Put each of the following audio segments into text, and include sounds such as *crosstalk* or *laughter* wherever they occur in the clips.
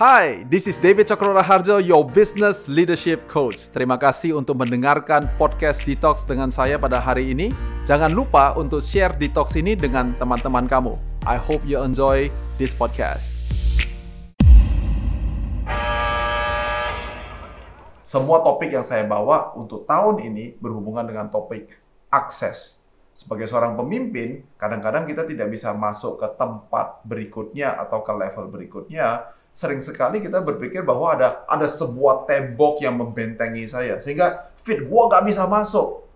Hai, this is David Cokro Harjo, your business leadership coach. Terima kasih untuk mendengarkan podcast Detox dengan saya pada hari ini. Jangan lupa untuk share Detox ini dengan teman-teman kamu. I hope you enjoy this podcast. Semua topik yang saya bawa untuk tahun ini berhubungan dengan topik akses. Sebagai seorang pemimpin, kadang-kadang kita tidak bisa masuk ke tempat berikutnya atau ke level berikutnya sering sekali kita berpikir bahwa ada ada sebuah tembok yang membentengi saya sehingga fit gua nggak bisa masuk.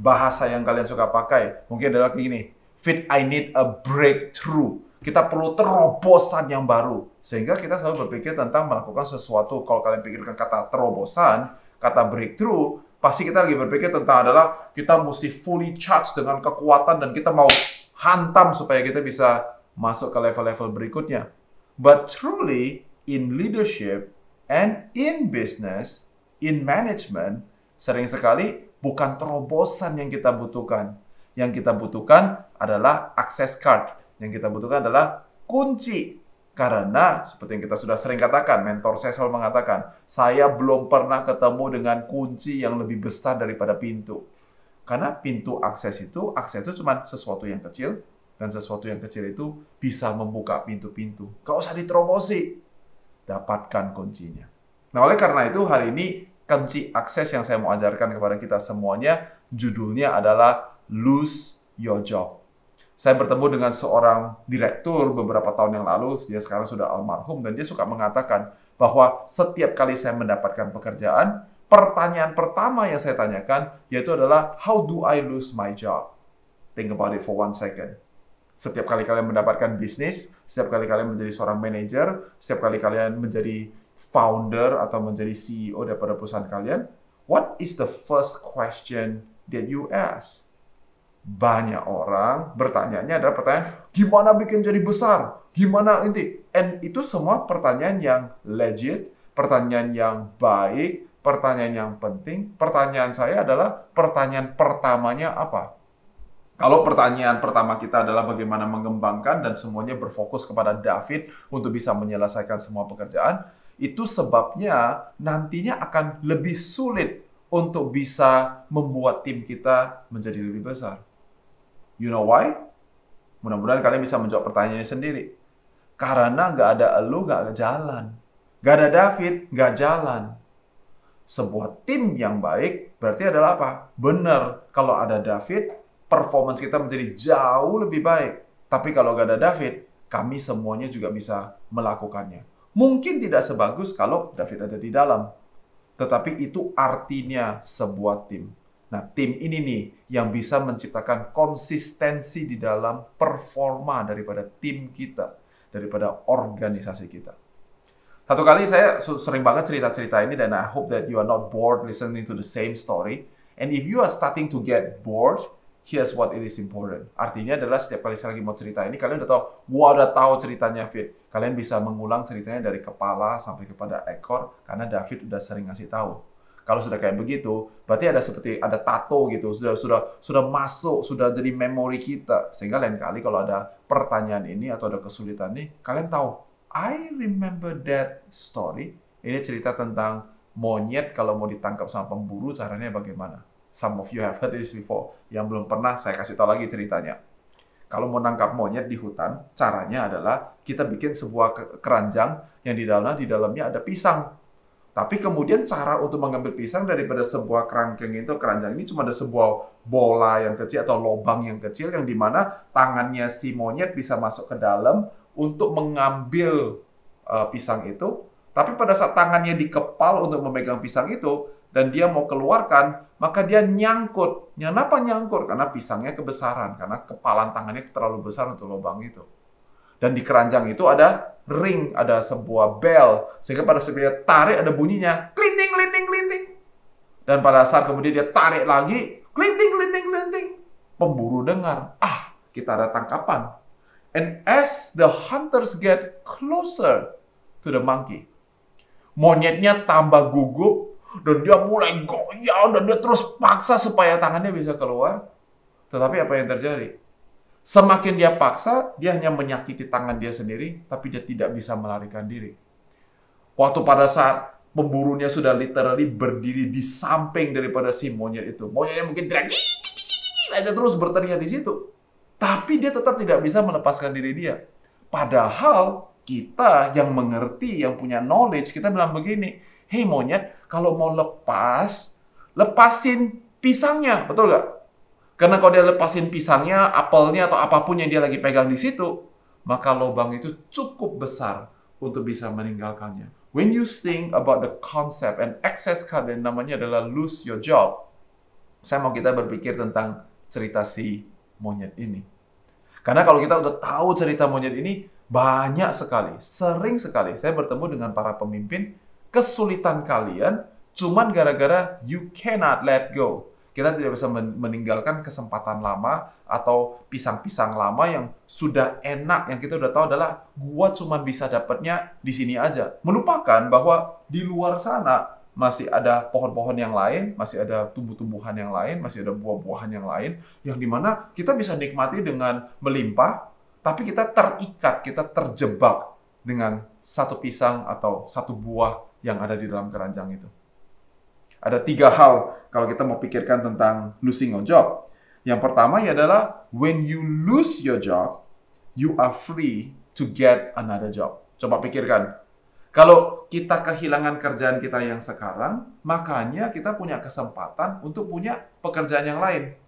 Bahasa yang kalian suka pakai mungkin adalah gini, fit I need a breakthrough. Kita perlu terobosan yang baru sehingga kita selalu berpikir tentang melakukan sesuatu. Kalau kalian pikirkan kata terobosan, kata breakthrough, pasti kita lagi berpikir tentang adalah kita mesti fully charge dengan kekuatan dan kita mau hantam supaya kita bisa masuk ke level-level berikutnya. But truly, in leadership and in business, in management, sering sekali bukan terobosan yang kita butuhkan. Yang kita butuhkan adalah access card. Yang kita butuhkan adalah kunci. Karena seperti yang kita sudah sering katakan, mentor saya selalu mengatakan, saya belum pernah ketemu dengan kunci yang lebih besar daripada pintu. Karena pintu akses itu, akses itu cuma sesuatu yang kecil, dan sesuatu yang kecil itu bisa membuka pintu-pintu. Gak usah diterobosi. Dapatkan kuncinya. Nah, oleh karena itu hari ini kunci akses yang saya mau ajarkan kepada kita semuanya, judulnya adalah Lose Your Job. Saya bertemu dengan seorang direktur beberapa tahun yang lalu, dia sekarang sudah almarhum, dan dia suka mengatakan bahwa setiap kali saya mendapatkan pekerjaan, pertanyaan pertama yang saya tanyakan yaitu adalah, how do I lose my job? Think about it for one second setiap kali kalian mendapatkan bisnis, setiap kali kalian menjadi seorang manajer, setiap kali kalian menjadi founder atau menjadi CEO daripada perusahaan kalian, what is the first question that you ask? Banyak orang bertanya adalah pertanyaan, gimana bikin jadi besar? Gimana ini? And itu semua pertanyaan yang legit, pertanyaan yang baik, pertanyaan yang penting. Pertanyaan saya adalah pertanyaan pertamanya apa? Kalau pertanyaan pertama kita adalah bagaimana mengembangkan dan semuanya berfokus kepada David untuk bisa menyelesaikan semua pekerjaan, itu sebabnya nantinya akan lebih sulit untuk bisa membuat tim kita menjadi lebih besar. You know why? Mudah-mudahan kalian bisa menjawab pertanyaan ini sendiri. Karena nggak ada elu, nggak ada jalan. Nggak ada David, nggak jalan. Sebuah tim yang baik berarti adalah apa? Benar, kalau ada David, performance kita menjadi jauh lebih baik. Tapi kalau gak ada David, kami semuanya juga bisa melakukannya. Mungkin tidak sebagus kalau David ada di dalam. Tetapi itu artinya sebuah tim. Nah, tim ini nih yang bisa menciptakan konsistensi di dalam performa daripada tim kita, daripada organisasi kita. Satu kali saya sering banget cerita-cerita ini dan I hope that you are not bored listening to the same story. And if you are starting to get bored, here's what it is important. Artinya adalah setiap kali saya lagi mau cerita ini, kalian udah tahu, gua udah tahu ceritanya Fit. Kalian bisa mengulang ceritanya dari kepala sampai kepada ekor, karena David udah sering ngasih tahu. Kalau sudah kayak begitu, berarti ada seperti ada tato gitu, sudah sudah sudah masuk, sudah jadi memori kita. Sehingga lain kali kalau ada pertanyaan ini atau ada kesulitan nih, kalian tahu, I remember that story. Ini cerita tentang monyet kalau mau ditangkap sama pemburu caranya bagaimana. Some of you have heard this before. Yang belum pernah, saya kasih tahu lagi ceritanya. Kalau mau nangkap monyet di hutan, caranya adalah kita bikin sebuah keranjang yang di dalamnya di dalamnya ada pisang. Tapi kemudian cara untuk mengambil pisang daripada sebuah kerangkeng itu, keranjang ini cuma ada sebuah bola yang kecil atau lubang yang kecil yang di mana tangannya si monyet bisa masuk ke dalam untuk mengambil uh, pisang itu. Tapi pada saat tangannya dikepal untuk memegang pisang itu, dan dia mau keluarkan, maka dia nyangkut. Kenapa nyangkut? Karena pisangnya kebesaran, karena kepalan tangannya terlalu besar untuk lubang itu. Dan di keranjang itu ada ring, ada sebuah bell, sehingga pada saat dia tarik ada bunyinya, klinting, klinting, klinting. Dan pada saat kemudian dia tarik lagi, klinting, klinting, klinting. Pemburu dengar, ah, kita ada tangkapan. And as the hunters get closer to the monkey, monyetnya tambah gugup, dan dia mulai goyang dan dia terus paksa supaya tangannya bisa keluar. Tetapi apa yang terjadi? Semakin dia paksa, dia hanya menyakiti tangan dia sendiri, tapi dia tidak bisa melarikan diri. Waktu pada saat pemburunya sudah literally berdiri di samping daripada si monyet itu. Monyetnya mungkin teriak, aja terus berteriak di situ. Tapi dia tetap tidak bisa melepaskan diri dia. Padahal kita yang mengerti, yang punya knowledge, kita bilang begini, hei monyet, kalau mau lepas, lepasin pisangnya, betul nggak? Karena kalau dia lepasin pisangnya, apelnya, atau apa pun yang dia lagi pegang di situ, maka lubang itu cukup besar untuk bisa meninggalkannya. When you think about the concept and access kalian namanya adalah lose your job, saya mau kita berpikir tentang cerita si monyet ini. Karena kalau kita udah tahu cerita monyet ini, banyak sekali, sering sekali saya bertemu dengan para pemimpin, kesulitan kalian cuman gara-gara you cannot let go kita tidak bisa meninggalkan kesempatan lama atau pisang-pisang lama yang sudah enak yang kita udah tahu adalah gua cuma bisa dapatnya di sini aja. Melupakan bahwa di luar sana masih ada pohon-pohon yang lain, masih ada tumbuh-tumbuhan yang lain, masih ada buah-buahan yang lain yang di mana kita bisa nikmati dengan melimpah, tapi kita terikat, kita terjebak dengan satu pisang atau satu buah yang ada di dalam keranjang itu. Ada tiga hal kalau kita mau pikirkan tentang losing your job. Yang pertama adalah when you lose your job, you are free to get another job. Coba pikirkan. Kalau kita kehilangan kerjaan kita yang sekarang, makanya kita punya kesempatan untuk punya pekerjaan yang lain.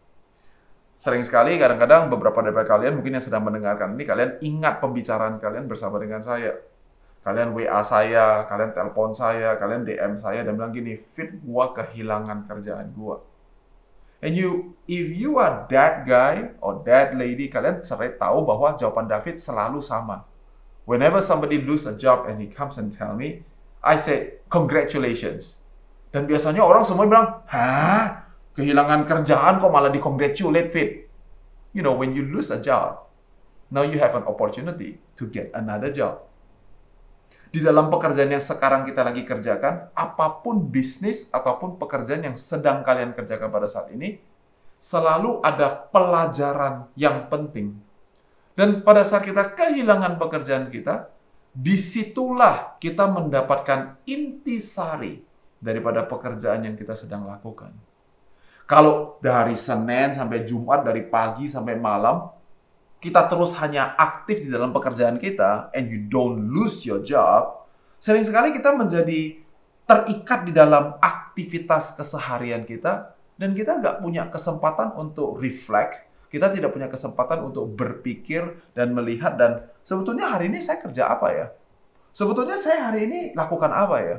Sering sekali, kadang-kadang beberapa dari kalian mungkin yang sedang mendengarkan ini, kalian ingat pembicaraan kalian bersama dengan saya kalian WA saya, kalian telepon saya, kalian DM saya dan bilang gini, fit gua kehilangan kerjaan gua. And you, if you are that guy or that lady, kalian sering tahu bahwa jawaban David selalu sama. Whenever somebody lose a job and he comes and tell me, I say congratulations. Dan biasanya orang semua bilang, hah? Kehilangan kerjaan kok malah di congratulate fit. You know, when you lose a job, now you have an opportunity to get another job di dalam pekerjaan yang sekarang kita lagi kerjakan, apa pun bisnis ataupun pekerjaan yang sedang kalian kerjakan pada saat ini, selalu ada pelajaran yang penting. Dan pada saat kita kehilangan pekerjaan kita, di situlah kita mendapatkan intisari daripada pekerjaan yang kita sedang lakukan. Kalau dari Senin sampai Jumat, dari pagi sampai malam, kita terus hanya aktif di dalam pekerjaan kita and you don't lose your job, sering sekali kita menjadi terikat di dalam aktivitas keseharian kita dan kita nggak punya kesempatan untuk reflect, kita tidak punya kesempatan untuk berpikir dan melihat dan sebetulnya hari ini saya kerja apa ya? Sebetulnya saya hari ini lakukan apa ya?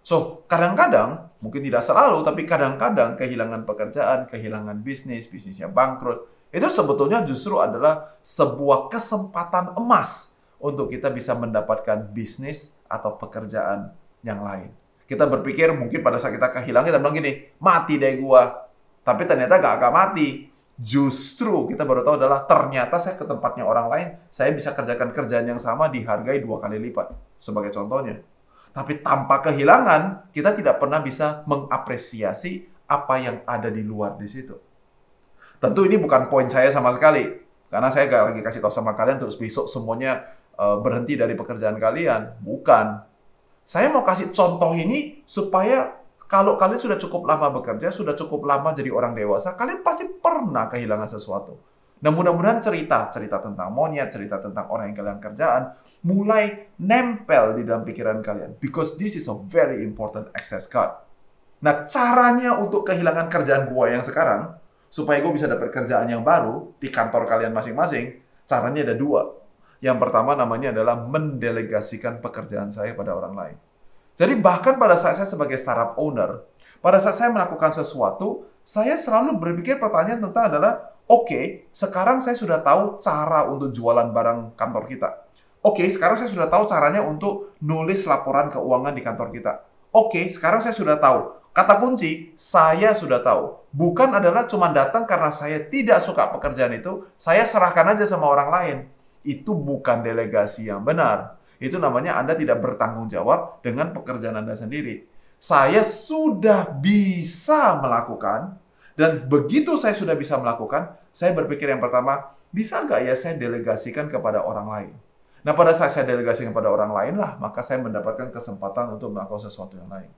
So, kadang-kadang, mungkin tidak selalu, tapi kadang-kadang kehilangan pekerjaan, kehilangan bisnis, bisnisnya bangkrut, itu sebetulnya justru adalah sebuah kesempatan emas untuk kita bisa mendapatkan bisnis atau pekerjaan yang lain. Kita berpikir mungkin pada saat kita kehilangan, kita bilang gini, mati deh gua. Tapi ternyata gak agak mati. Justru kita baru tahu adalah ternyata saya ke tempatnya orang lain, saya bisa kerjakan kerjaan yang sama dihargai dua kali lipat. Sebagai contohnya. Tapi tanpa kehilangan, kita tidak pernah bisa mengapresiasi apa yang ada di luar di situ. Tentu ini bukan poin saya sama sekali, karena saya gak lagi kasih tahu sama kalian terus besok semuanya uh, berhenti dari pekerjaan kalian. Bukan. Saya mau kasih contoh ini supaya kalau kalian sudah cukup lama bekerja, sudah cukup lama jadi orang dewasa, kalian pasti pernah kehilangan sesuatu. Nah mudah-mudahan cerita, cerita tentang monyet, cerita tentang orang yang kehilangan kerjaan, mulai nempel di dalam pikiran kalian. Because this is a very important access card. Nah caranya untuk kehilangan kerjaan gua yang sekarang, supaya gue bisa dapat kerjaan yang baru di kantor kalian masing-masing, caranya ada dua. Yang pertama namanya adalah mendelegasikan pekerjaan saya pada orang lain. Jadi bahkan pada saat saya sebagai startup owner, pada saat saya melakukan sesuatu, saya selalu berpikir pertanyaan tentang adalah, oke, okay, sekarang saya sudah tahu cara untuk jualan barang kantor kita. Oke, okay, sekarang saya sudah tahu caranya untuk nulis laporan keuangan di kantor kita. Oke, okay, sekarang saya sudah tahu Kata kunci, saya sudah tahu. Bukan adalah cuma datang karena saya tidak suka pekerjaan itu, saya serahkan aja sama orang lain. Itu bukan delegasi yang benar. Itu namanya Anda tidak bertanggung jawab dengan pekerjaan Anda sendiri. Saya sudah bisa melakukan, dan begitu saya sudah bisa melakukan, saya berpikir yang pertama, bisa nggak ya saya delegasikan kepada orang lain? Nah, pada saat saya delegasikan kepada orang lain lah, maka saya mendapatkan kesempatan untuk melakukan sesuatu yang lain.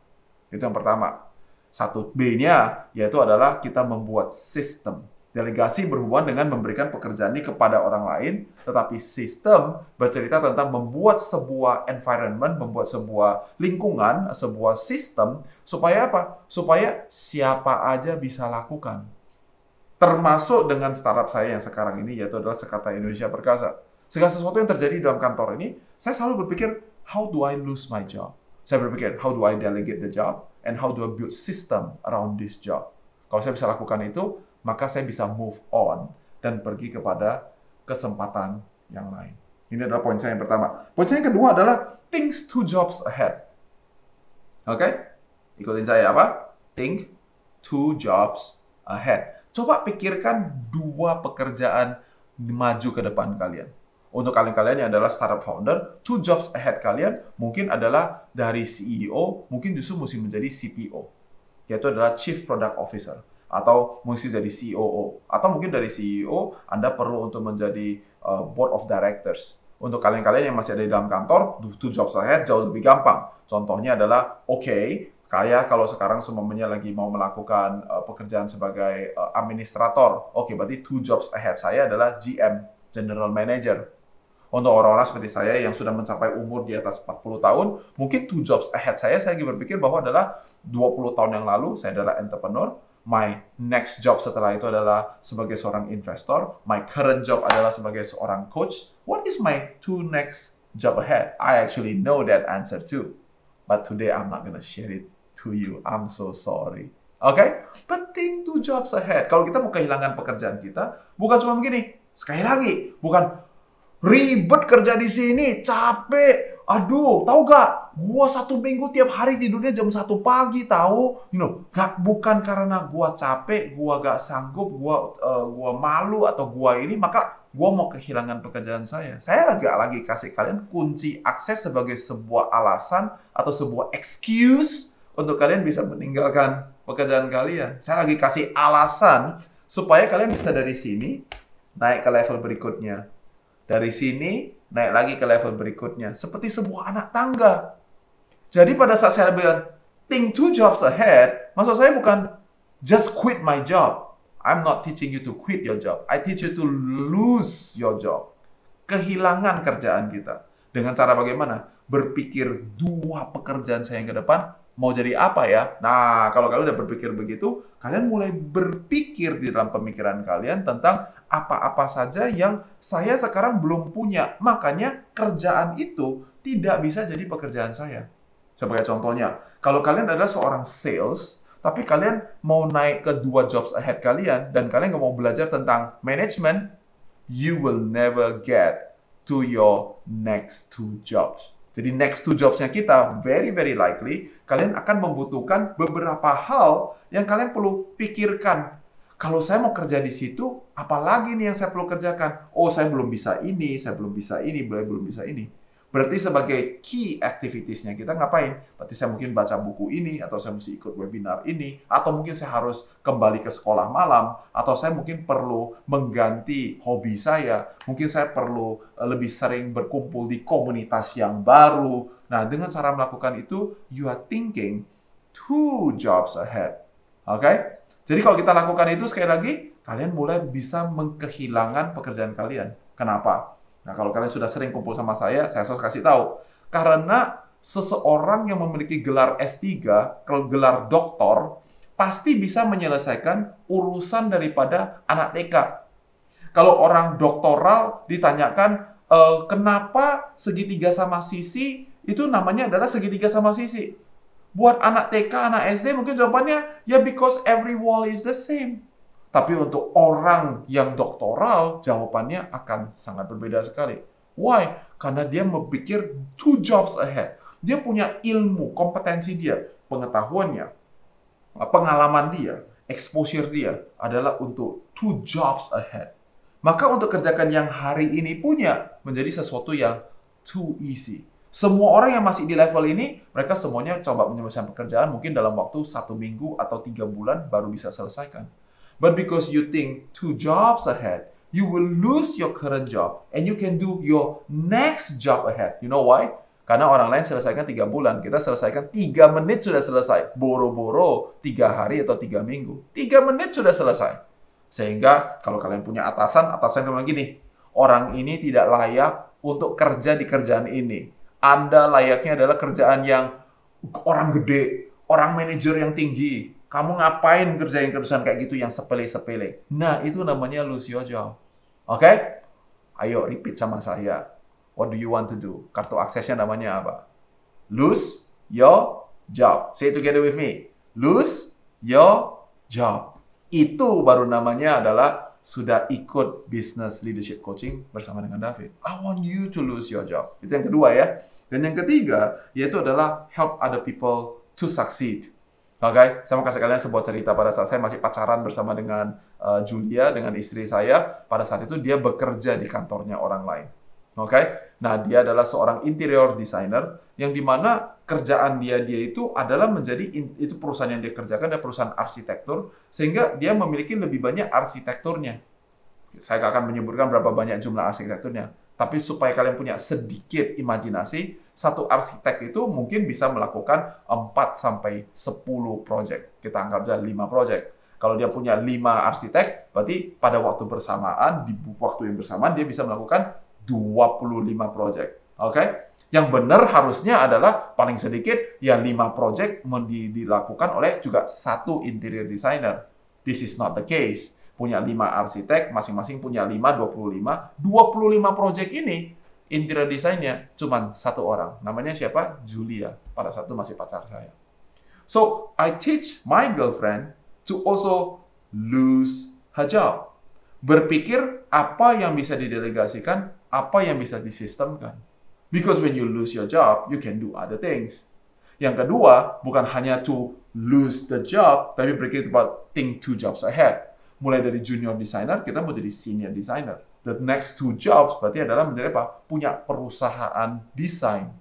Itu yang pertama. Satu B-nya yaitu adalah kita membuat sistem. Delegasi berhubungan dengan memberikan pekerjaan ini kepada orang lain, tetapi sistem bercerita tentang membuat sebuah environment, membuat sebuah lingkungan, sebuah sistem, supaya apa? Supaya siapa aja bisa lakukan. Termasuk dengan startup saya yang sekarang ini, yaitu adalah Sekata Indonesia Perkasa. Segala sesuatu yang terjadi dalam kantor ini, saya selalu berpikir, how do I lose my job? Saya berpikir, how do I delegate the job? And how do I build system around this job? Kalau saya bisa lakukan itu, maka saya bisa move on dan pergi kepada kesempatan yang lain. Ini adalah poin saya yang pertama. Poin saya yang kedua adalah things two jobs ahead. Oke? Okay? Ikutin saya apa? Think two jobs ahead. Coba pikirkan dua pekerjaan maju ke depan kalian. Untuk kalian-kalian yang adalah startup founder, two jobs ahead kalian mungkin adalah dari CEO, mungkin justru mesti menjadi CPO, yaitu adalah Chief Product Officer atau mesti dari COO atau mungkin dari CEO Anda perlu untuk menjadi uh, board of directors. Untuk kalian-kalian yang masih ada di dalam kantor, two jobs ahead jauh lebih gampang. Contohnya adalah, oke, okay, kayak kalau sekarang semuanya lagi mau melakukan uh, pekerjaan sebagai uh, administrator, oke, okay, berarti two jobs ahead saya adalah GM, General Manager. Untuk orang-orang seperti saya yang sudah mencapai umur di atas 40 tahun, mungkin two jobs ahead saya, saya berpikir bahwa adalah 20 tahun yang lalu, saya adalah entrepreneur, my next job setelah itu adalah sebagai seorang investor, my current job adalah sebagai seorang coach. What is my two next job ahead? I actually know that answer too. But today I'm not gonna share it to you. I'm so sorry. Oke? Okay? Think two jobs ahead. Kalau kita mau kehilangan pekerjaan kita, bukan cuma begini. Sekali lagi, bukan ribet kerja di sini, capek, aduh, tahu gak? Gua satu minggu tiap hari tidurnya jam satu pagi, tahu? You know, gak bukan karena gua capek, gua gak sanggup, gua uh, gua malu atau gua ini, maka gua mau kehilangan pekerjaan saya. Saya agak lagi kasih kalian kunci akses sebagai sebuah alasan atau sebuah excuse untuk kalian bisa meninggalkan pekerjaan kalian. Saya lagi kasih alasan supaya kalian bisa dari sini naik ke level berikutnya. Dari sini naik lagi ke level berikutnya. Seperti sebuah anak tangga. Jadi pada saat saya bilang, think two jobs ahead, maksud saya bukan just quit my job. I'm not teaching you to quit your job. I teach you to lose your job. Kehilangan kerjaan kita. Dengan cara bagaimana? Berpikir dua pekerjaan saya yang ke depan, mau jadi apa ya? Nah, kalau kalian udah berpikir begitu, kalian mulai berpikir di dalam pemikiran kalian tentang apa-apa saja yang saya sekarang belum punya. Makanya kerjaan itu tidak bisa jadi pekerjaan saya. Sebagai contohnya, kalau kalian adalah seorang sales, tapi kalian mau naik ke dua jobs ahead kalian, dan kalian nggak mau belajar tentang management, you will never get to your next two jobs. Jadi next two jobs-nya kita, very very likely, kalian akan membutuhkan beberapa hal yang kalian perlu pikirkan. Kalau saya mau kerja di situ, apalagi nih yang saya perlu kerjakan? Oh, saya belum bisa ini, saya belum bisa ini, belum bisa ini. Berarti sebagai key activitiesnya kita ngapain? Berarti saya mungkin baca buku ini, atau saya mesti ikut webinar ini, atau mungkin saya harus kembali ke sekolah malam, atau saya mungkin perlu mengganti hobi saya, mungkin saya perlu eh, lebih sering berkumpul di komunitas yang baru. Nah, dengan cara melakukan itu, you are thinking two jobs ahead. Oke? Okay? Jadi kalau kita lakukan itu sekali lagi, kalian mulai bisa mengkehilangan pekerjaan kalian. Kenapa? Nah, kalau kalian sudah sering kumpul sama saya, saya harus kasih tahu. Karena seseorang yang memiliki gelar S3, gelar doktor, pasti bisa menyelesaikan urusan daripada anak TK. Kalau orang doktoral ditanyakan, e, kenapa segitiga sama sisi, itu namanya adalah segitiga sama sisi. Buat anak TK, anak SD, mungkin jawabannya, ya because every wall is the same. Tapi untuk orang yang doktoral, jawabannya akan sangat berbeda sekali. Why? Karena dia berpikir two jobs ahead. Dia punya ilmu, kompetensi dia, pengetahuannya, pengalaman dia, exposure dia adalah untuk two jobs ahead. Maka untuk kerjakan yang hari ini punya menjadi sesuatu yang too easy. Semua orang yang masih di level ini, mereka semuanya coba menyelesaikan pekerjaan mungkin dalam waktu satu minggu atau tiga bulan baru bisa selesaikan. But because you think two jobs ahead, you will lose your current job and you can do your next job ahead. You know why? Karena orang lain selesaikan tiga bulan, kita selesaikan tiga menit sudah selesai. Boro-boro tiga hari atau tiga minggu. Tiga menit sudah selesai. Sehingga kalau kalian punya atasan, atasan bilang gini, orang ini tidak layak untuk kerja di kerjaan ini. Anda layaknya adalah kerjaan yang orang gede, orang manajer yang tinggi. Kamu ngapain kerjain kerjaan kayak gitu yang sepele-sepele? Nah, itu namanya lose your job. Oke? Okay? Ayo repeat sama saya. What do you want to do? Kartu aksesnya namanya apa? Lose your job. Say it together with me. Lose your job. Itu baru namanya adalah sudah ikut business leadership coaching bersama dengan David. I want you to lose your job. Itu yang kedua ya. Dan yang ketiga, yaitu adalah help other people to succeed. Oke, okay? saya mau kasih kalian sebuah cerita pada saat saya masih pacaran bersama dengan uh, Julia, dengan istri saya. Pada saat itu dia bekerja di kantornya orang lain. Oke, okay? nah dia adalah seorang interior designer yang di mana kerjaan dia dia itu adalah menjadi itu perusahaan yang dia kerjakan adalah perusahaan arsitektur sehingga dia memiliki lebih banyak arsitekturnya. Saya akan menyebutkan berapa banyak jumlah arsitekturnya, tapi supaya kalian punya sedikit imajinasi, satu arsitek itu mungkin bisa melakukan 4 sampai 10 project. Kita anggap saja 5 project. Kalau dia punya 5 arsitek, berarti pada waktu bersamaan, di waktu yang bersamaan, dia bisa melakukan 25 project. Oke? Okay? Yang benar harusnya adalah paling sedikit ya 5 project dilakukan oleh juga satu interior designer. This is not the case. Punya 5 arsitek, masing-masing punya 5, 25. 25 project ini interior desainnya cuma satu orang. Namanya siapa? Julia. Pada saat itu masih pacar saya. So, I teach my girlfriend to also lose her job. Berpikir apa yang bisa didelegasikan apa yang bisa disistemkan. Because when you lose your job, you can do other things. Yang kedua, bukan hanya to lose the job, tapi berpikir about think two jobs ahead. Mulai dari junior designer, kita mau jadi senior designer. The next two jobs berarti adalah menjadi apa? Punya perusahaan desain.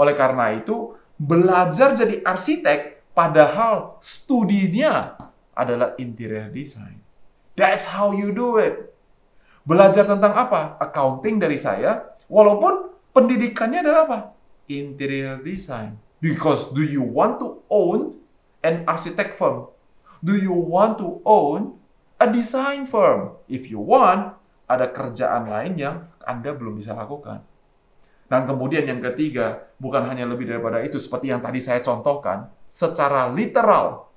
Oleh karena itu, belajar jadi arsitek, padahal studinya adalah interior design. That's how you do it. Belajar tentang apa? Accounting dari saya, walaupun pendidikannya adalah apa? Interior design. Because do you want to own an architect firm? Do you want to own a design firm? If you want, ada kerjaan lain yang Anda belum bisa lakukan. Dan kemudian yang ketiga, bukan hanya lebih daripada itu, seperti yang tadi saya contohkan, secara literal,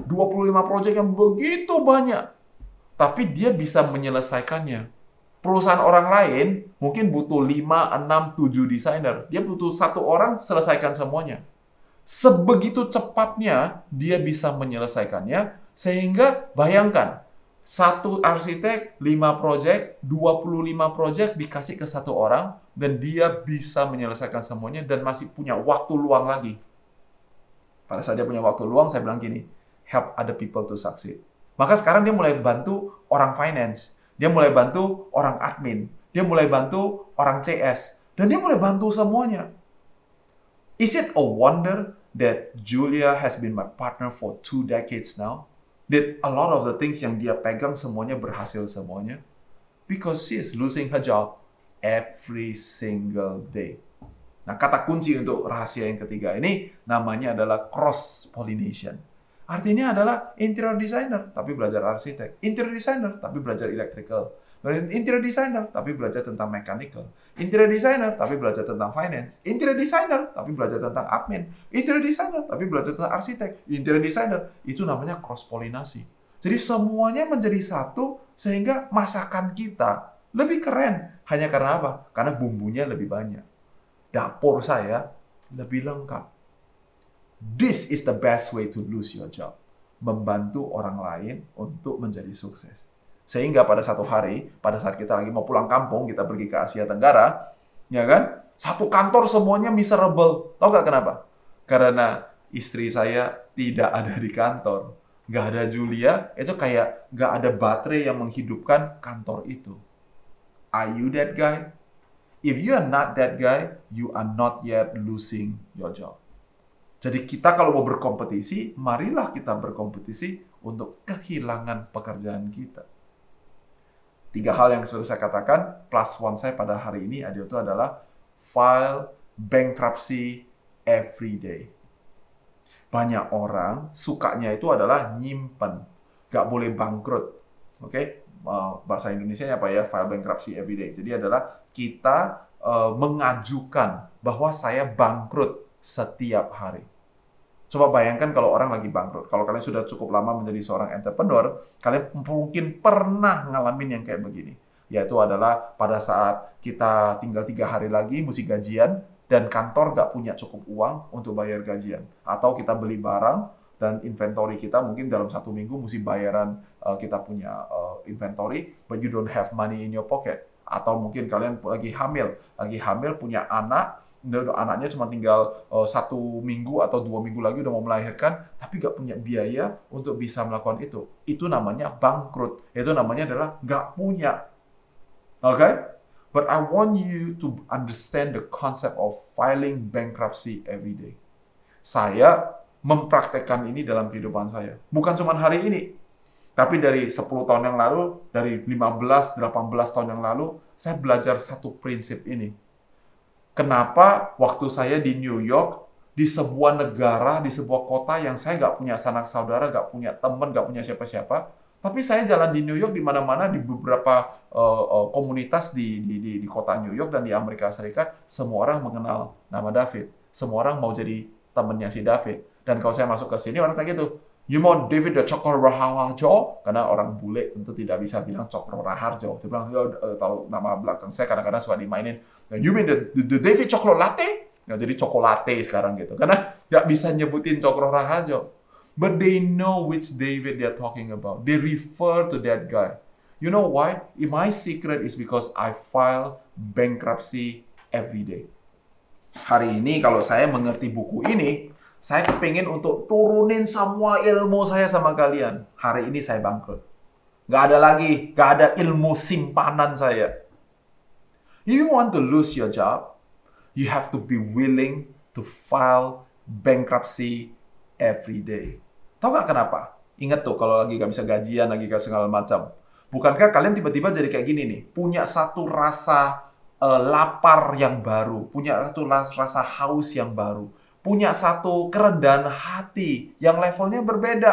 25 proyek yang begitu banyak, tapi dia bisa menyelesaikannya. Perusahaan orang lain mungkin butuh 5, 6, 7 desainer. Dia butuh satu orang selesaikan semuanya. Sebegitu cepatnya dia bisa menyelesaikannya, sehingga bayangkan, satu arsitek, 5 project, 25 project dikasih ke satu orang, dan dia bisa menyelesaikan semuanya dan masih punya waktu luang lagi. Pada saat dia punya waktu luang, saya bilang gini, help other people to succeed. Maka sekarang dia mulai bantu orang finance. Dia mulai bantu orang admin. Dia mulai bantu orang CS. Dan dia mulai bantu semuanya. Is it a wonder that Julia has been my partner for two decades now? That a lot of the things yang dia pegang semuanya berhasil semuanya? Because she is losing her job every single day. Nah, kata kunci untuk rahasia yang ketiga ini namanya adalah cross-pollination. Artinya adalah interior designer tapi belajar arsitek, interior designer tapi belajar electrical, interior designer tapi belajar tentang mechanical, interior designer tapi belajar tentang finance, interior designer tapi belajar tentang admin, interior designer tapi belajar tentang arsitek, interior designer itu namanya cross pollinasi. Jadi semuanya menjadi satu sehingga masakan kita lebih keren. Hanya karena apa? Karena bumbunya lebih banyak. Dapur saya lebih lengkap This is the best way to lose your job. Membantu orang lain untuk menjadi sukses. Sehingga pada satu hari, pada saat kita lagi mau pulang kampung, kita pergi ke Asia Tenggara, ya kan? Satu kantor semuanya miserable. Tahu gak kenapa? Karena istri saya tidak ada di kantor. Gak ada Julia, itu kayak gak ada baterai yang menghidupkan kantor itu. Are you that guy? If you are not that guy, you are not yet losing your job. Jadi kita kalau mau berkompetisi, marilah kita berkompetisi untuk kehilangan pekerjaan kita. Tiga hal yang sudah saya katakan, plus one saya pada hari ini itu adalah file bankruptcy every day. Banyak orang sukanya itu adalah nyimpen, nggak boleh bangkrut. Oke, okay? bahasa Indonesia apa ya file bankruptcy every day. Jadi adalah kita uh, mengajukan bahwa saya bangkrut setiap hari. Coba bayangkan kalau orang lagi bangkrut. Kalau kalian sudah cukup lama menjadi seorang entrepreneur, kalian mungkin pernah ngalamin yang kayak begini. Yaitu adalah pada saat kita tinggal tiga hari lagi, mesti gajian, dan kantor nggak punya cukup uang untuk bayar gajian. Atau kita beli barang, dan inventory kita mungkin dalam satu minggu mesti bayaran uh, kita punya uh, inventory, but you don't have money in your pocket. Atau mungkin kalian lagi hamil, lagi hamil punya anak, anaknya cuma tinggal uh, satu minggu atau dua minggu lagi udah mau melahirkan, tapi nggak punya biaya untuk bisa melakukan itu. Itu namanya bangkrut. Itu namanya adalah nggak punya. Oke? Okay? But I want you to understand the concept of filing bankruptcy every day. Saya mempraktekkan ini dalam kehidupan saya. Bukan cuma hari ini, tapi dari 10 tahun yang lalu, dari 15, 18 tahun yang lalu, saya belajar satu prinsip ini Kenapa waktu saya di New York, di sebuah negara, di sebuah kota yang saya nggak punya sanak saudara, nggak punya teman, nggak punya siapa-siapa, tapi saya jalan di New York di mana-mana di beberapa uh, uh, komunitas di, di, di, di kota New York dan di Amerika Serikat, semua orang mengenal nama David. Semua orang mau jadi temannya si David. Dan kalau saya masuk ke sini, orang tanya gitu, You mau David the Cokro Raharjo? Karena orang bule tentu tidak bisa bilang Cokro Raharjo. Dia bilang, ya, tahu nama belakang saya kadang-kadang suka dimainin. You mean the, the, the David Cokro Latte? Nah, jadi cokolate sekarang gitu. Karena nggak bisa nyebutin Cokro Raharjo. But they know which David they're talking about. They refer to that guy. You know why? My secret is because I file bankruptcy every day. Hari ini kalau saya mengerti buku ini, saya kepingin untuk turunin semua ilmu saya sama kalian. Hari ini saya bangkrut. Gak ada lagi, gak ada ilmu simpanan saya. You want to lose your job, you have to be willing to file bankruptcy every day. Tahu gak kenapa? Ingat tuh kalau lagi gak bisa gajian, lagi gak segala macam. Bukankah kalian tiba-tiba jadi kayak gini nih, punya satu rasa uh, lapar yang baru, punya satu rasa haus yang baru, punya satu kerendahan hati yang levelnya berbeda.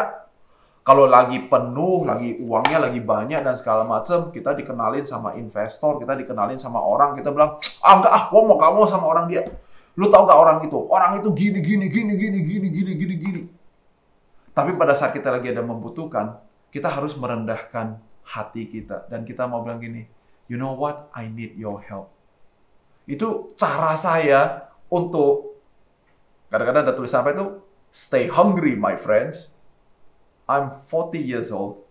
Kalau lagi penuh, lagi uangnya lagi banyak dan segala macam, kita dikenalin sama investor, kita dikenalin sama orang, kita bilang, ah enggak ah, gua mau kamu sama orang dia. Lu tahu gak orang itu? Orang itu gini, gini, gini, gini, gini, gini, gini, gini. Tapi pada saat kita lagi ada membutuhkan, kita harus merendahkan hati kita. Dan kita mau bilang gini, you know what? I need your help. Itu cara saya untuk Kadang-kadang ada tulisan apa itu? Stay hungry, my friends. I'm 40 years old.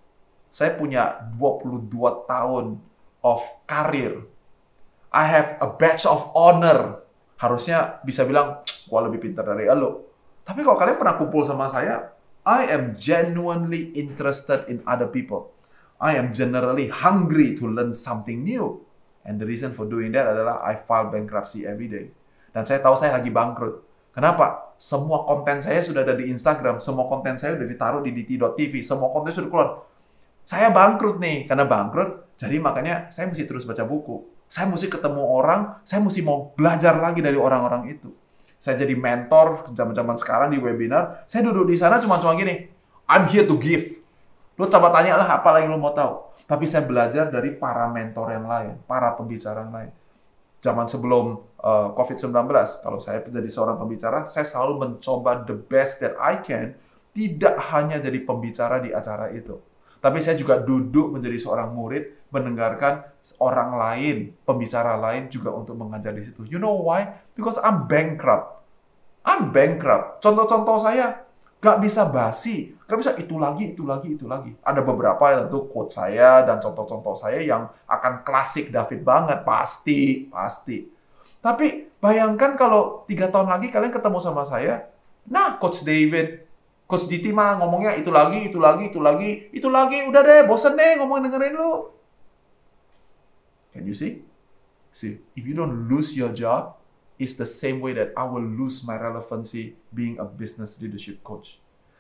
Saya punya 22 tahun of karir. I have a badge of honor. Harusnya bisa bilang, gua lebih pintar dari lo. Tapi kalau kalian pernah kumpul sama saya, I am genuinely interested in other people. I am generally hungry to learn something new. And the reason for doing that adalah I file bankruptcy every day. Dan saya tahu saya lagi bangkrut. Kenapa? Semua konten saya sudah ada di Instagram, semua konten saya sudah ditaruh di dt.tv, semua konten sudah keluar. Saya bangkrut nih, karena bangkrut, jadi makanya saya mesti terus baca buku. Saya mesti ketemu orang, saya mesti mau belajar lagi dari orang-orang itu. Saya jadi mentor zaman-zaman sekarang di webinar, saya duduk di sana cuma-cuma gini, I'm here to give. Lu coba tanya lah apa lagi lu mau tahu. Tapi saya belajar dari para mentor yang lain, para pembicara yang lain zaman sebelum uh, COVID-19, kalau saya menjadi seorang pembicara, saya selalu mencoba the best that I can, tidak hanya jadi pembicara di acara itu. Tapi saya juga duduk menjadi seorang murid, mendengarkan orang lain, pembicara lain juga untuk mengajar di situ. You know why? Because I'm bankrupt. I'm bankrupt. Contoh-contoh saya, Gak bisa basi, gak bisa itu lagi, itu lagi, itu lagi. Ada beberapa yang tentu quote saya dan contoh-contoh saya yang akan klasik David banget, pasti, pasti. Tapi bayangkan kalau tiga tahun lagi kalian ketemu sama saya, nah Coach David, Coach Diti mah ngomongnya itu lagi, itu lagi, itu lagi, itu lagi, udah deh, bosen deh ngomong dengerin lu. Can you see? See, if you don't lose your job, is the same way that I will lose my relevancy being a business leadership coach.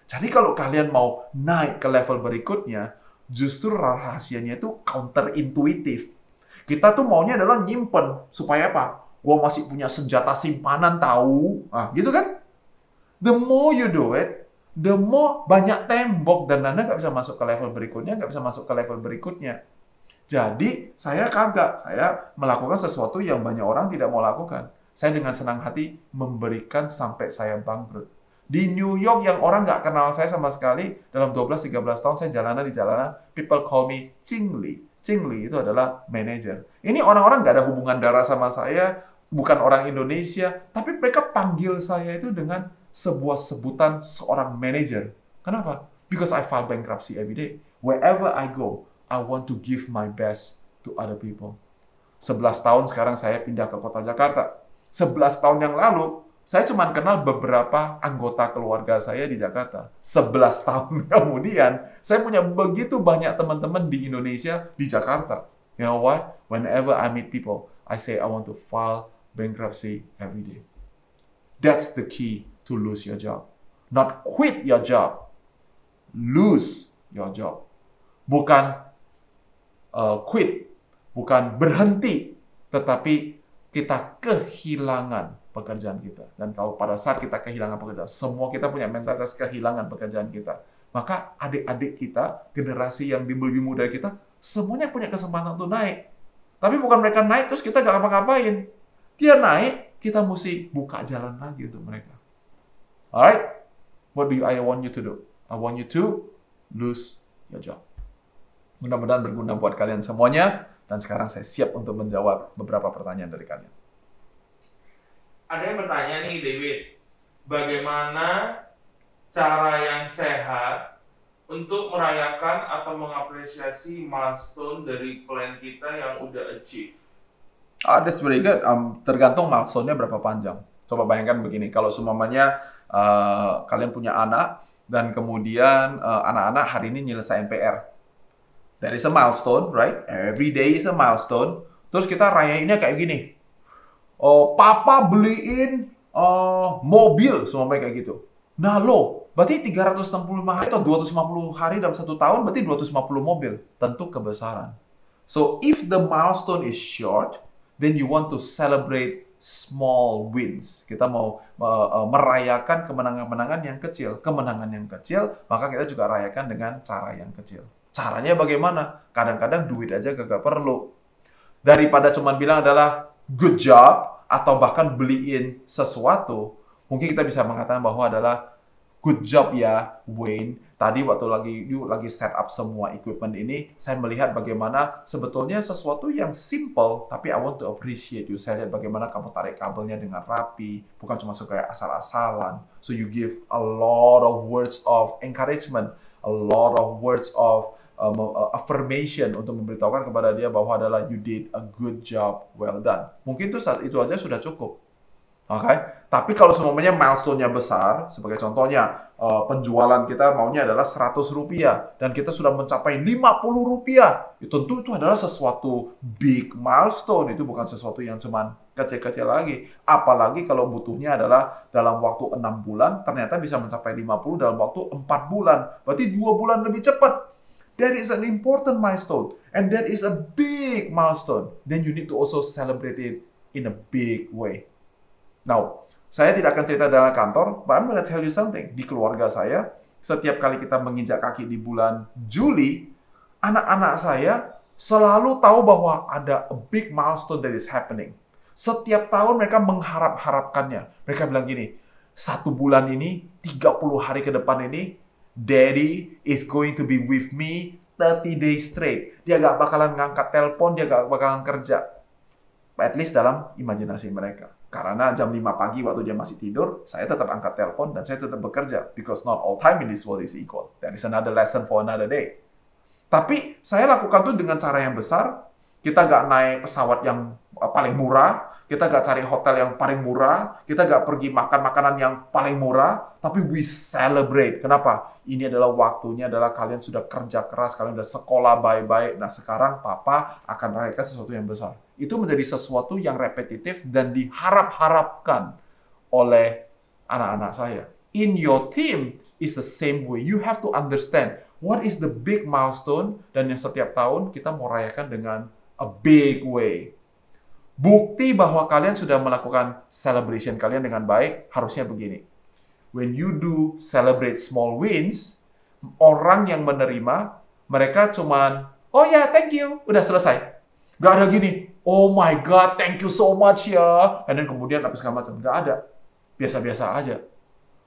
Jadi kalau kalian mau naik ke level berikutnya, justru rahasianya itu counter intuitif. Kita tuh maunya adalah nyimpen supaya apa? Gua masih punya senjata simpanan tahu, ah gitu kan? The more you do it, the more banyak tembok dan Anda nggak bisa masuk ke level berikutnya, nggak bisa masuk ke level berikutnya. Jadi saya kagak, saya melakukan sesuatu yang banyak orang tidak mau lakukan. Saya dengan senang hati memberikan sampai saya bangkrut. Di New York yang orang nggak kenal saya sama sekali, dalam 12-13 tahun saya jalanan di jalanan, people call me Cingli. Cingli itu adalah manager. Ini orang-orang nggak ada hubungan darah sama saya, bukan orang Indonesia, tapi mereka panggil saya itu dengan sebuah sebutan seorang manager. Kenapa? Because I file bankruptcy every day. Wherever I go, I want to give my best to other people. 11 tahun sekarang saya pindah ke kota Jakarta. 11 tahun yang lalu, saya cuma kenal beberapa anggota keluarga saya di Jakarta. 11 *laughs* tahun kemudian, saya punya begitu banyak teman-teman di Indonesia, di Jakarta. You know why? Whenever I meet people, I say I want to file bankruptcy every day. That's the key to lose your job. Not quit your job. Lose your job. Bukan uh, quit, bukan berhenti, tetapi kita kehilangan pekerjaan kita. Dan kalau pada saat kita kehilangan pekerjaan, semua kita punya mentalitas kehilangan pekerjaan kita. Maka adik-adik kita, generasi yang lebih muda kita, semuanya punya kesempatan untuk naik. Tapi bukan mereka naik terus kita gak apa-ngapain. Dia naik, kita mesti buka jalan lagi untuk mereka. Alright? What do I want you to do? I want you to lose your job. Mudah-mudahan berguna buat kalian semuanya. Dan sekarang saya siap untuk menjawab beberapa pertanyaan dari kalian. Ada yang bertanya nih, David. Bagaimana cara yang sehat untuk merayakan atau mengapresiasi milestone dari plan kita yang udah achieve? Ah, that's very good. Um, tergantung milestone-nya berapa panjang. Coba bayangkan begini, kalau semuanya uh, kalian punya anak, dan kemudian uh, anak-anak uh, hari ini nyelesain PR That is a milestone, right? Every day is a milestone. Terus kita rayainnya kayak gini. Oh, papa beliin uh, mobil, semua kayak gitu. Nah lo, berarti 365 hari atau 250 hari dalam satu tahun, berarti 250 mobil. Tentu kebesaran. So, if the milestone is short, then you want to celebrate small wins. Kita mau uh, merayakan kemenangan-kemenangan yang kecil. Kemenangan yang kecil, maka kita juga rayakan dengan cara yang kecil. Caranya bagaimana? Kadang-kadang duit aja gak perlu. Daripada cuma bilang adalah good job atau bahkan beliin sesuatu, mungkin kita bisa mengatakan bahwa adalah good job ya Wayne. Tadi waktu lagi you lagi set up semua equipment ini, saya melihat bagaimana sebetulnya sesuatu yang simple, tapi I want to appreciate you. Saya lihat bagaimana kamu tarik kabelnya dengan rapi, bukan cuma suka asal-asalan. So you give a lot of words of encouragement, a lot of words of uh, uh, affirmation untuk memberitahukan kepada dia bahwa adalah you did a good job, well done. Mungkin itu saat itu aja sudah cukup. Oke, okay? tapi kalau semuanya milestone-nya besar, sebagai contohnya uh, penjualan kita maunya adalah 100 rupiah dan kita sudah mencapai 50 rupiah, ya, tentu itu adalah sesuatu big milestone, itu bukan sesuatu yang cuman kecil-kecil lagi. Apalagi kalau butuhnya adalah dalam waktu enam bulan, ternyata bisa mencapai 50 dalam waktu empat bulan, berarti dua bulan lebih cepat. That is an important milestone. And that is a big milestone. Then you need to also celebrate it in a big way. Now, saya tidak akan cerita dalam kantor, but I'm gonna tell you something. Di keluarga saya, setiap kali kita menginjak kaki di bulan Juli, anak-anak saya selalu tahu bahwa ada a big milestone that is happening. Setiap tahun mereka mengharap-harapkannya. Mereka bilang gini, satu bulan ini, 30 hari ke depan ini, Daddy is going to be with me 30 days straight. Dia gak bakalan ngangkat telepon, dia gak bakalan kerja. At least dalam imajinasi mereka. Karena jam 5 pagi waktu dia masih tidur, saya tetap angkat telepon dan saya tetap bekerja. Because not all time in this world is equal. That is another lesson for another day. Tapi saya lakukan tuh dengan cara yang besar. Kita gak naik pesawat yang paling murah, kita gak cari hotel yang paling murah, kita gak pergi makan makanan yang paling murah, tapi we celebrate. Kenapa? Ini adalah waktunya adalah kalian sudah kerja keras, kalian sudah sekolah baik-baik. Nah sekarang papa akan merayakan sesuatu yang besar. Itu menjadi sesuatu yang repetitif dan diharap-harapkan oleh anak-anak saya. In your team is the same way. You have to understand What is the big milestone dan yang setiap tahun kita mau rayakan dengan a big way. Bukti bahwa kalian sudah melakukan celebration kalian dengan baik harusnya begini. When you do celebrate small wins, orang yang menerima mereka cuman oh ya yeah, thank you udah selesai. Gak ada gini, oh my god thank you so much ya. And then kemudian apa segala macam. Gak ada. Biasa-biasa aja.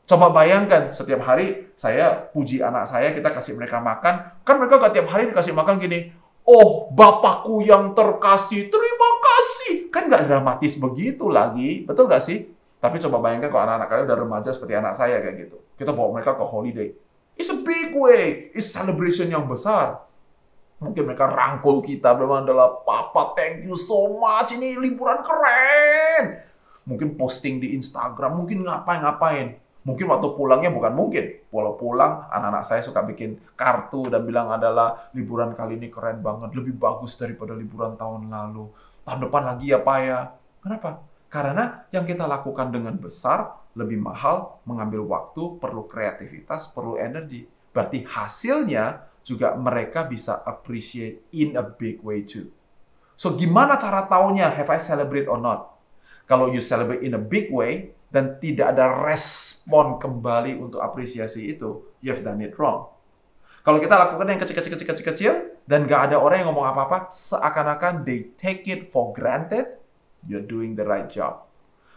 Coba bayangkan setiap hari saya puji anak saya, kita kasih mereka makan. Kan mereka gak tiap hari dikasih makan gini, Oh, Bapakku yang terkasih, terima kasih. Kan nggak dramatis begitu lagi, betul nggak sih? Tapi coba bayangkan kalau anak-anak kalian udah remaja seperti anak saya kayak gitu. Kita bawa mereka ke holiday. It's a big way. It's celebration yang besar. Mungkin mereka rangkul kita, memang adalah, Papa, thank you so much, ini liburan keren. Mungkin posting di Instagram, mungkin ngapain-ngapain. Mungkin waktu pulangnya bukan mungkin. Walau pulang, anak-anak saya suka bikin kartu dan bilang adalah liburan kali ini keren banget, lebih bagus daripada liburan tahun lalu. Tahun depan lagi ya Pak ya. Kenapa? Karena yang kita lakukan dengan besar, lebih mahal, mengambil waktu, perlu kreativitas, perlu energi. Berarti hasilnya juga mereka bisa appreciate in a big way too. So gimana cara taunya have I celebrate or not? Kalau you celebrate in a big way dan tidak ada respon kembali untuk apresiasi itu, you've done it wrong. Kalau kita lakukan yang kecil-kecil-kecil-kecil dan nggak ada orang yang ngomong apa-apa, seakan-akan they take it for granted, you're doing the right job.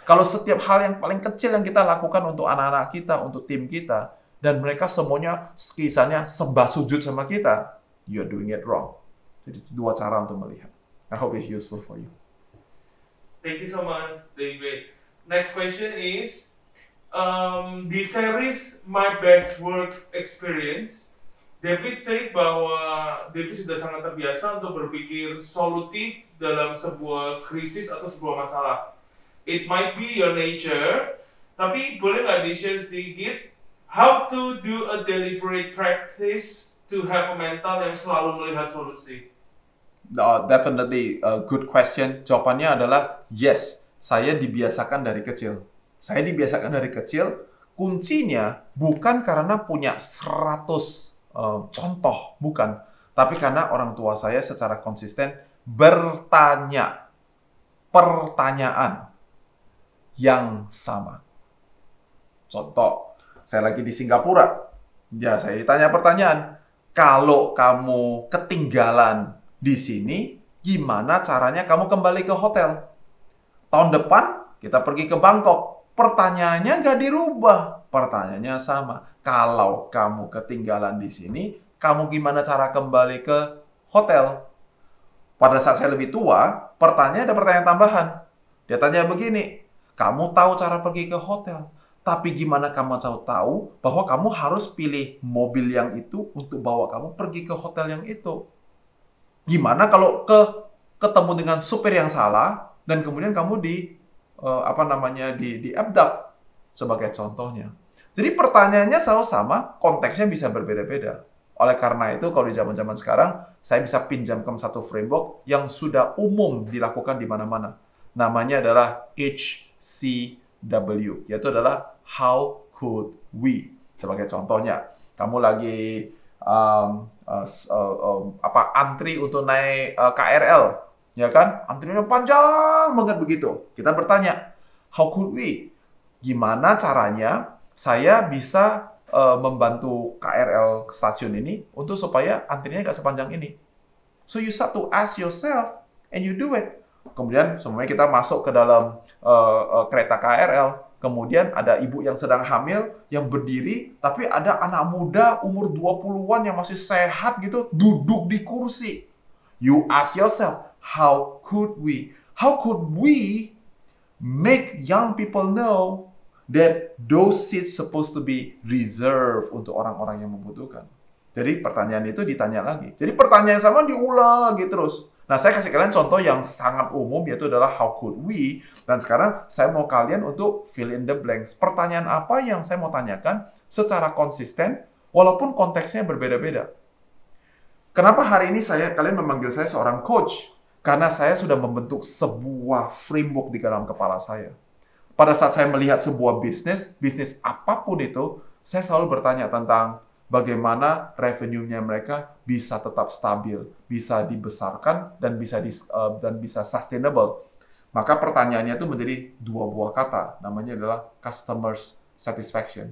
Kalau setiap hal yang paling kecil yang kita lakukan untuk anak-anak kita, untuk tim kita, dan mereka semuanya kisahnya sembah sujud sama kita, you're doing it wrong. Jadi dua cara untuk melihat. I hope it's useful for you. Thank you so much, David. Next question is, um, di series My Best Work Experience, David said bahwa David sudah sangat terbiasa untuk berpikir solutif dalam sebuah krisis atau sebuah masalah. It might be your nature, tapi boleh nggak di-share sedikit how to do a deliberate practice to have a mental yang selalu melihat solusi? Uh, definitely a good question. Jawabannya adalah yes. Saya dibiasakan dari kecil saya dibiasakan dari kecil, kuncinya bukan karena punya 100 uh, contoh, bukan. Tapi karena orang tua saya secara konsisten bertanya pertanyaan yang sama. Contoh, saya lagi di Singapura. Ya, saya ditanya pertanyaan. Kalau kamu ketinggalan di sini, gimana caranya kamu kembali ke hotel? Tahun depan kita pergi ke Bangkok Pertanyaannya nggak dirubah. Pertanyaannya sama. Kalau kamu ketinggalan di sini, kamu gimana cara kembali ke hotel? Pada saat saya lebih tua, pertanyaan ada pertanyaan tambahan. Dia tanya begini, kamu tahu cara pergi ke hotel, tapi gimana kamu tahu tahu bahwa kamu harus pilih mobil yang itu untuk bawa kamu pergi ke hotel yang itu? Gimana kalau ke ketemu dengan supir yang salah dan kemudian kamu di uh, apa namanya di di abduct sebagai contohnya. Jadi pertanyaannya selalu sama, konteksnya bisa berbeda-beda. Oleh karena itu, kalau di zaman-zaman sekarang, saya bisa pinjamkan satu framework yang sudah umum dilakukan di mana-mana. Namanya adalah HCW, yaitu adalah How Could We. Sebagai contohnya, kamu lagi um, uh, uh, um, apa antri untuk naik uh, KRL, ya kan? Antriannya panjang banget begitu. Kita bertanya, how could we? Gimana caranya saya bisa uh, membantu KRL stasiun ini untuk supaya antriannya nggak sepanjang ini? So you start to ask yourself and you do it. Kemudian semuanya kita masuk ke dalam uh, uh, kereta KRL. Kemudian ada ibu yang sedang hamil yang berdiri, tapi ada anak muda umur 20-an yang masih sehat gitu duduk di kursi. You ask yourself, how could we? How could we make young people know that those seats supposed to be reserved untuk orang-orang yang membutuhkan? Jadi pertanyaan itu ditanya lagi. Jadi pertanyaan sama diulang lagi terus. Nah, saya kasih kalian contoh yang sangat umum yaitu adalah how could we? Dan sekarang saya mau kalian untuk fill in the blanks. Pertanyaan apa yang saya mau tanyakan secara konsisten walaupun konteksnya berbeda-beda. Kenapa hari ini saya kalian memanggil saya seorang coach? Karena saya sudah membentuk sebuah framework di dalam kepala saya. Pada saat saya melihat sebuah bisnis, bisnis apa pun itu, saya selalu bertanya tentang bagaimana revenue-nya mereka bisa tetap stabil, bisa dibesarkan dan bisa dis, uh, dan bisa sustainable. Maka pertanyaannya itu menjadi dua buah kata, namanya adalah customers satisfaction.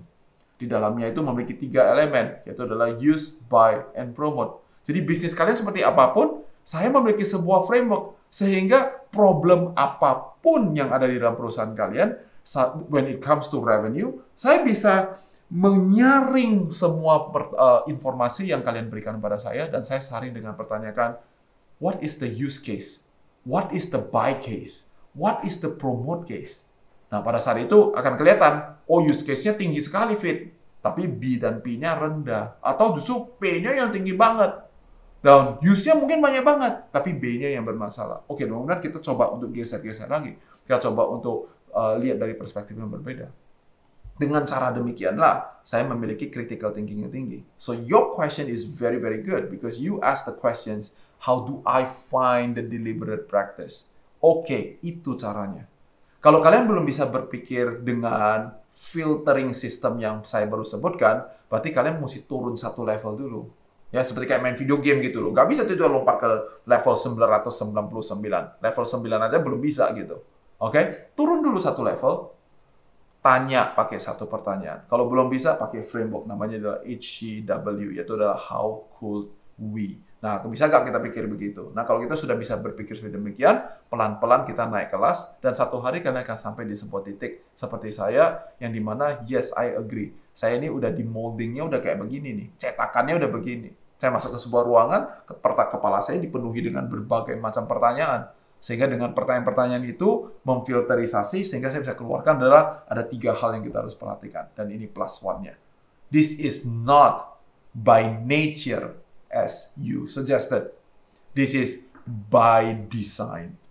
Di dalamnya itu memiliki tiga elemen, yaitu adalah use, buy, and promote. Jadi bisnis kalian seperti apa pun, saya memiliki sebuah framework sehingga problem apa pun yang ada di dalam perusahaan kalian, when it comes to revenue, saya bisa menyaring semua per, uh, informasi yang kalian berikan kepada saya dan saya saring dengan pertanyakan, what is the use case? What is the buy case? What is the promote case? Nah, pada saat itu akan kelihatan, oh use case-nya tinggi sekali fit, tapi B dan P-nya rendah. Atau justru P-nya yang tinggi banget. Dan use-nya mungkin banyak banget, tapi B-nya yang bermasalah. Oke, kemudian kita coba untuk geser-geser lagi. Kita coba untuk uh, lihat dari perspektif yang berbeda. Dengan cara demikianlah, saya memiliki critical thinking yang tinggi. So your question is very, very good because you ask the questions, how do I find the deliberate practice? Oke, okay, itu caranya. Kalau kalian belum bisa berpikir dengan filtering system yang saya baru sebutkan, berarti kalian mesti turun satu level dulu. Ya, seperti kayak main video game gitu loh. Gak bisa tuh lompat ke level 999. Level 9 aja belum bisa gitu. Oke? Okay? Turun dulu satu level, tanya pakai satu pertanyaan. Kalau belum bisa, pakai framework. Namanya adalah HCW, yaitu adalah How Could We. Nah, bisa nggak kita pikir begitu? Nah, kalau kita sudah bisa berpikir seperti demikian, pelan-pelan kita naik kelas, dan satu hari kalian akan sampai di sebuah titik seperti saya, yang di mana, yes, I agree. Saya ini udah di moldingnya udah kayak begini nih, cetakannya udah begini. Saya masuk ke sebuah ruangan, kepala saya dipenuhi dengan berbagai macam pertanyaan. Sehingga dengan pertanyaan-pertanyaan itu memfilterisasi, sehingga saya bisa keluarkan adalah ada tiga hal yang kita harus perhatikan. Dan ini plus one-nya. This is not by nature as you suggested. This is by design.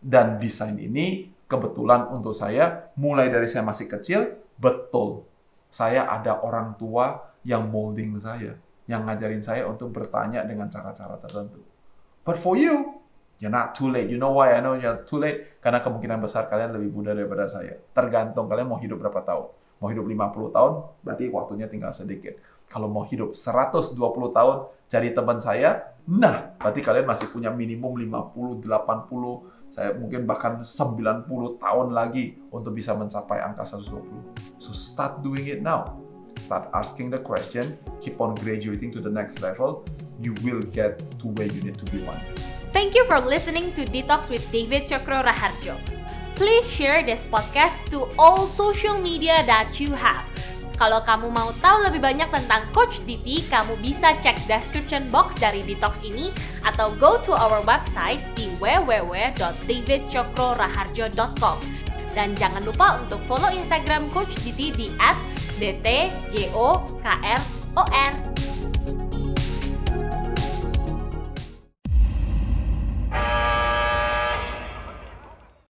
Dan desain ini kebetulan untuk saya, mulai dari saya masih kecil, betul. Saya ada orang tua yang molding saya, yang ngajarin saya untuk bertanya dengan cara-cara tertentu. But for you, you're not too late. You know why I know you're too late? Karena kemungkinan besar kalian lebih muda daripada saya. Tergantung kalian mau hidup berapa tahun. Mau hidup 50 tahun, berarti waktunya tinggal sedikit. Kalau mau hidup 120 tahun, cari teman saya, nah, berarti kalian masih punya minimum 50, 80, saya mungkin bahkan 90 tahun lagi untuk bisa mencapai angka 120. So start doing it now. Start asking the question, keep on graduating to the next level, you will get to where you need to be one. Thank you for listening to Detox with David Chokro Raharjo. Please share this podcast to all social media that you have. Kalau kamu mau tahu lebih banyak tentang Coach Diti, kamu bisa cek description box dari Detox ini atau go to our website di www.davidcokroraharjo.com. Dan jangan lupa untuk follow Instagram Coach Diti di @dtjokr.or.